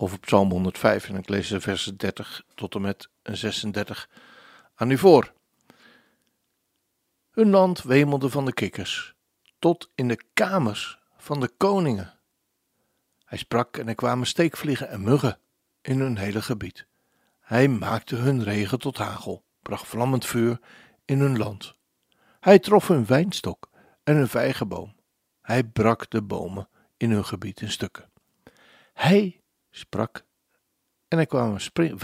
over Psalm 105 en ik lees de versen 30 tot en met 36 aan u voor. Hun land wemelde van de kikkers, tot in de kamers van de koningen. Hij sprak en er kwamen steekvliegen en muggen in hun hele gebied. Hij maakte hun regen tot hagel, bracht vlammend vuur in hun land. Hij trof hun wijnstok en hun vijgenboom. Hij brak de bomen in hun gebied in stukken. Hij sprak en er kwamen spring,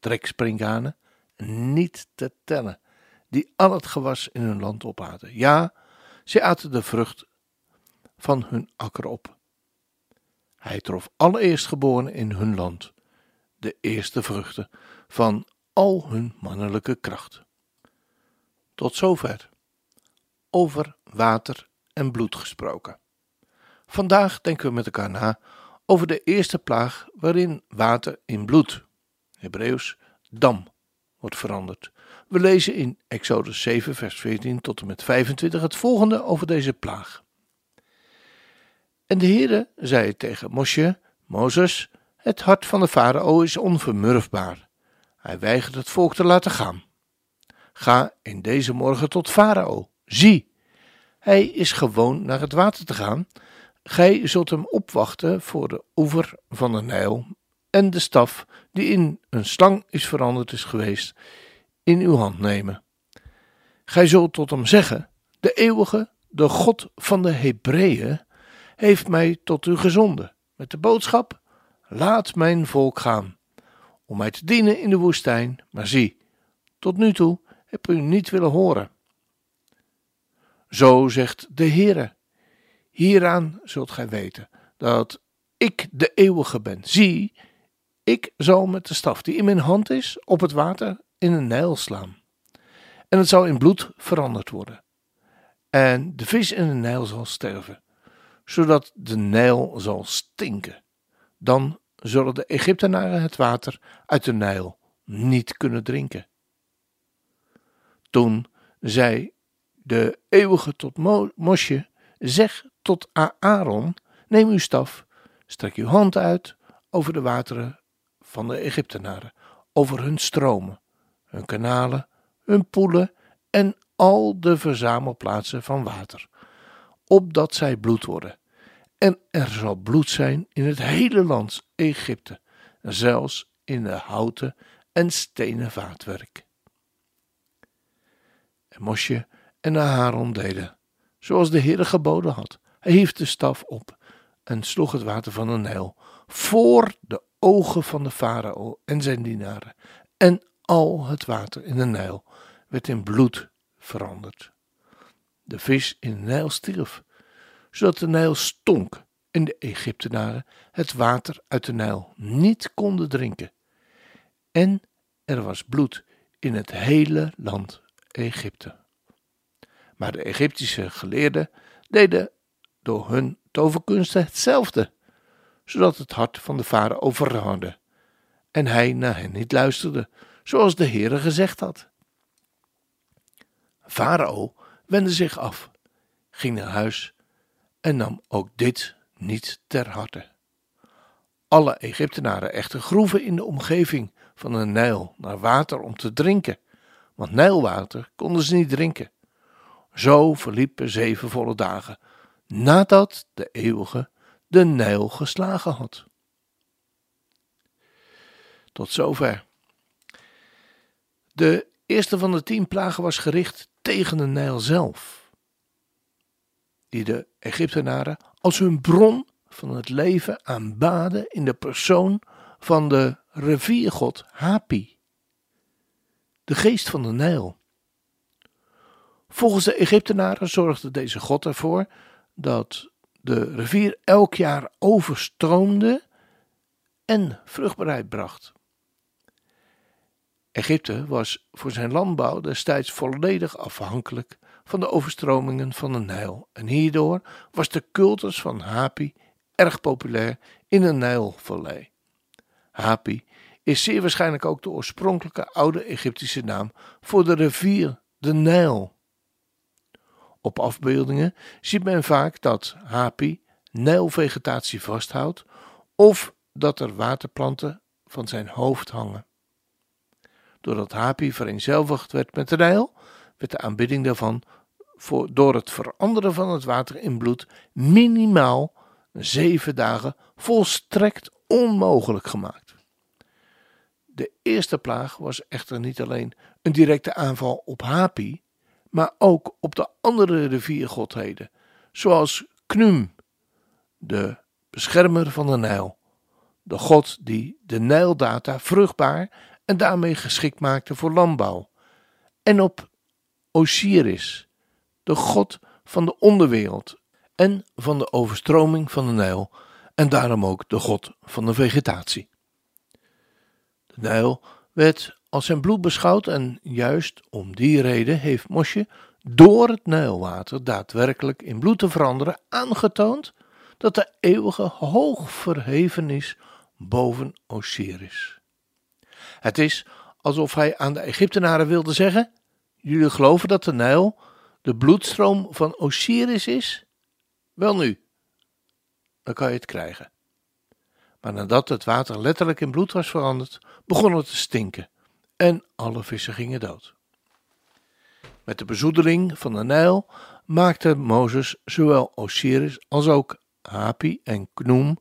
treksprinkhanen, niet te tellen, die al het gewas in hun land opaten. Ja, zij aten de vrucht van hun akker op. Hij trof alle eerstgeborenen in hun land, de eerste vruchten van al hun mannelijke kracht. Tot zover. Over water en bloed gesproken. Vandaag denken we met elkaar na over de eerste plaag waarin water in bloed, Hebreeuws dam, wordt veranderd. We lezen in Exodus 7, vers 14 tot en met 25 het volgende over deze plaag. En de Heere zei tegen Mosje, Mozes, het hart van de farao is onvermurfbaar. Hij weigert het volk te laten gaan. Ga in deze morgen tot farao. Zie, hij is gewoon naar het water te gaan Gij zult hem opwachten voor de oever van de Nijl en de staf die in een slang is veranderd is geweest, in uw hand nemen. Gij zult tot hem zeggen: De eeuwige, de God van de Hebreeën, heeft mij tot u gezonden, met de boodschap: Laat mijn volk gaan, om mij te dienen in de woestijn. Maar zie, tot nu toe heb u niet willen horen. Zo zegt de Heere Hieraan zult gij weten dat ik de eeuwige ben. Zie, ik zal met de staf die in mijn hand is op het water in een Nijl slaan. En het zal in bloed veranderd worden. En de vis in de Nijl zal sterven, zodat de Nijl zal stinken. Dan zullen de Egyptenaren het water uit de Nijl niet kunnen drinken. Toen zei de eeuwige tot Mosje: Zeg tot Aaron: Neem uw staf, strek uw hand uit over de wateren van de Egyptenaren, over hun stromen, hun kanalen, hun poelen en al de verzamelplaatsen van water, opdat zij bloed worden. En er zal bloed zijn in het hele land Egypte, zelfs in de houten en stenen vaatwerk. En Mosje en Aaron deden zoals de Heer geboden had. Hief de staf op en sloeg het water van de Nijl voor de ogen van de farao en zijn dienaren. En al het water in de Nijl werd in bloed veranderd. De vis in de Nijl stierf, zodat de Nijl stonk en de Egyptenaren het water uit de Nijl niet konden drinken. En er was bloed in het hele land Egypte. Maar de Egyptische geleerden deden door hun toverkunsten hetzelfde, zodat het hart van de vader overhardde en hij naar hen niet luisterde, zoals de Heere gezegd had. Farao wendde zich af, ging naar huis en nam ook dit niet ter harte. Alle Egyptenaren echter groeven in de omgeving van de Nijl naar water om te drinken, want Nijlwater konden ze niet drinken. Zo verliepen zeven volle dagen, nadat de eeuwige de Nijl geslagen had. Tot zover. De eerste van de tien plagen was gericht tegen de Nijl zelf, die de Egyptenaren als hun bron van het leven aanbaden in de persoon van de riviergod Hapi, de geest van de Nijl. Volgens de Egyptenaren zorgde deze god ervoor dat de rivier elk jaar overstroomde en vruchtbaarheid bracht. Egypte was voor zijn landbouw destijds volledig afhankelijk van de overstromingen van de Nijl en hierdoor was de cultus van Hapi erg populair in de Nijlvallei. Hapi is zeer waarschijnlijk ook de oorspronkelijke oude Egyptische naam voor de rivier de Nijl. Op afbeeldingen ziet men vaak dat Hapi Nijlvegetatie vasthoudt of dat er waterplanten van zijn hoofd hangen. Doordat Hapi vereenzelvigd werd met de Nijl, werd de aanbidding daarvan voor, door het veranderen van het water in bloed minimaal zeven dagen volstrekt onmogelijk gemaakt. De eerste plaag was echter niet alleen een directe aanval op Hapi, maar ook op de andere riviergodheden, zoals Knum, de beschermer van de Nijl, de god die de Nijldata vruchtbaar en daarmee geschikt maakte voor landbouw, en op Osiris, de god van de onderwereld en van de overstroming van de Nijl, en daarom ook de god van de vegetatie. De Nijl werd als zijn bloed beschouwd en juist om die reden heeft Mosje door het Nijlwater daadwerkelijk in bloed te veranderen aangetoond dat de eeuwige hoog verheven is boven Osiris. Het is alsof hij aan de Egyptenaren wilde zeggen: Jullie geloven dat de Nijl de bloedstroom van Osiris is? Wel nu, dan kan je het krijgen. Maar nadat het water letterlijk in bloed was veranderd, begon het te stinken en alle vissen gingen dood. Met de bezoedeling van de Nijl maakte Mozes zowel Osiris als ook Hapi en Knoem,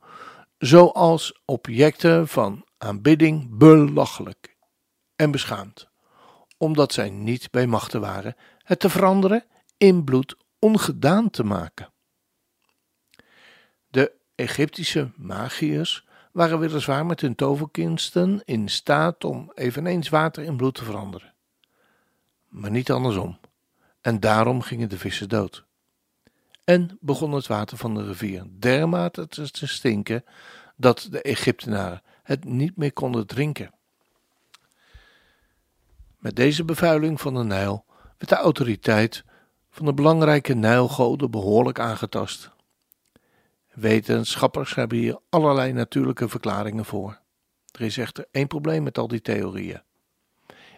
zoals objecten van aanbidding, belachelijk en beschaamd, omdat zij niet bij machten waren het te veranderen in bloed ongedaan te maken. De Egyptische magiërs waren weliswaar met hun toverkunsten in staat om eveneens water in bloed te veranderen, maar niet andersom, en daarom gingen de vissen dood. En begon het water van de rivier dermate te stinken dat de Egyptenaren het niet meer konden drinken. Met deze bevuiling van de Nijl werd de autoriteit van de belangrijke Nijlgoden behoorlijk aangetast. Wetenschappers hebben hier allerlei natuurlijke verklaringen voor. Er is echter één probleem met al die theorieën.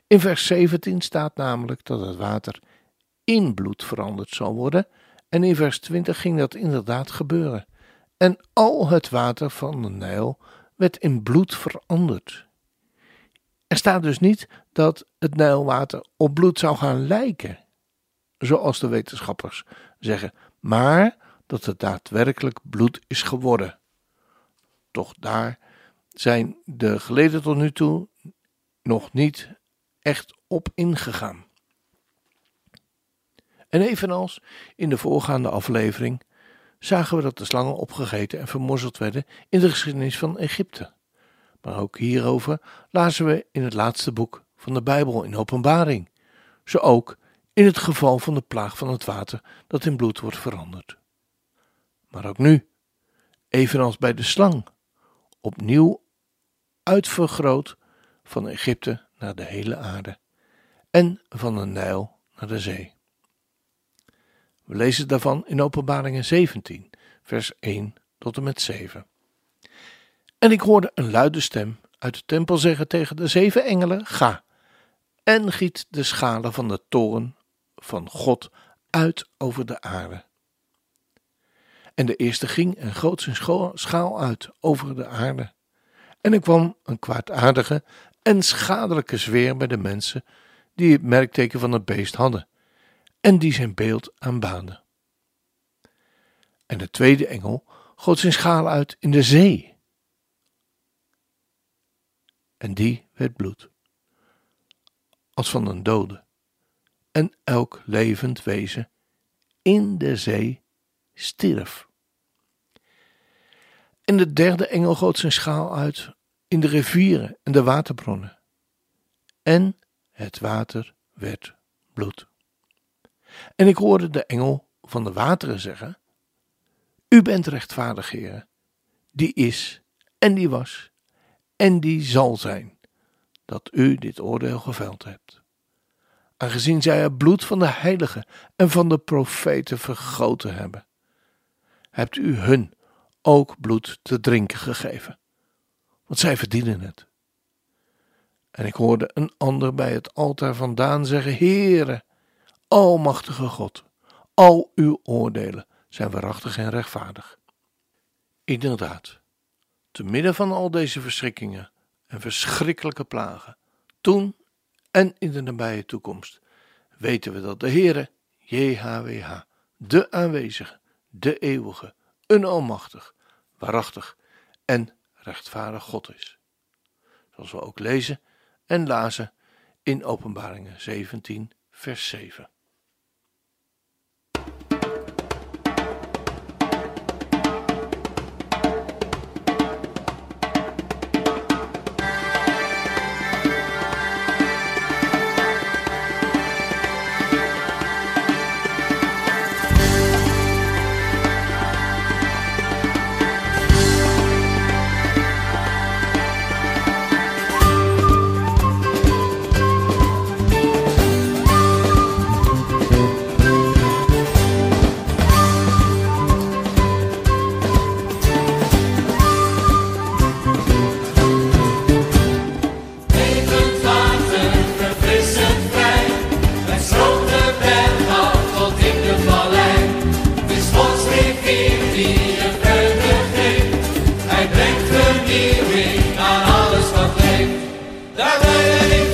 In vers 17 staat namelijk dat het water in bloed veranderd zal worden, en in vers 20 ging dat inderdaad gebeuren. En al het water van de Nijl werd in bloed veranderd. Er staat dus niet dat het Nijlwater op bloed zou gaan lijken, zoals de wetenschappers zeggen, maar dat het daadwerkelijk bloed is geworden. Toch daar zijn de geleden tot nu toe nog niet echt op ingegaan. En evenals in de voorgaande aflevering zagen we dat de slangen opgegeten en vermorzeld werden in de geschiedenis van Egypte. Maar ook hierover lazen we in het laatste boek van de Bijbel in Openbaring, zo ook in het geval van de plaag van het water dat in bloed wordt veranderd. Maar ook nu, evenals bij de slang, opnieuw uitvergroot van Egypte naar de hele aarde en van de Nijl naar de zee. We lezen daarvan in Openbaringen 17, vers 1 tot en met 7. En ik hoorde een luide stem uit de tempel zeggen tegen de zeven engelen: Ga en giet de schalen van de toren van God uit over de aarde. En de eerste ging en goot zijn schaal uit over de aarde. En er kwam een kwaadaardige en schadelijke zweer bij de mensen die het merkteken van het beest hadden en die zijn beeld aanbaanden. En de tweede engel goot zijn schaal uit in de zee. En die werd bloed, als van een dode. En elk levend wezen in de zee stierf. En de derde engel goot zijn schaal uit in de rivieren en de waterbronnen. En het water werd bloed. En ik hoorde de engel van de wateren zeggen: U bent rechtvaardig, Heer, die is en die was en die zal zijn, dat u dit oordeel geveld hebt. Aangezien zij het bloed van de heiligen en van de profeten vergoten hebben, hebt u hun ook bloed te drinken gegeven, want zij verdienen het. En ik hoorde een ander bij het altaar vandaan zeggen: Heere, Almachtige God, al uw oordelen zijn waarachtig en rechtvaardig. Inderdaad, te midden van al deze verschrikkingen en verschrikkelijke plagen, toen en in de nabije toekomst, weten we dat de Heere, JHWH, de aanwezige, de eeuwige, een almachtig, waarachtig en rechtvaardig God is. Zoals we ook lezen en lazen in Openbaringen 17, vers 7. die een vreugde geeft. Hij brengt vernieuwing aan alles wat leeft. Daar ben ik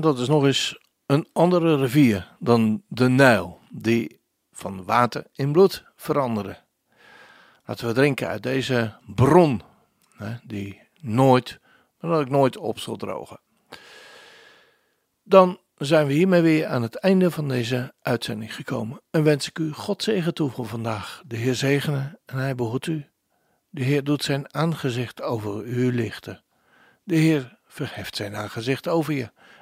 Dat is nog eens een andere rivier dan de Nijl, die van water in bloed veranderen. Laten we drinken uit deze bron, die nooit, maar ook nooit op zal drogen. Dan zijn we hiermee weer aan het einde van deze uitzending gekomen. En wens ik u God zegen toe voor vandaag. De Heer zegene en hij behoedt u. De Heer doet zijn aangezicht over u lichten. De Heer verheft zijn aangezicht over je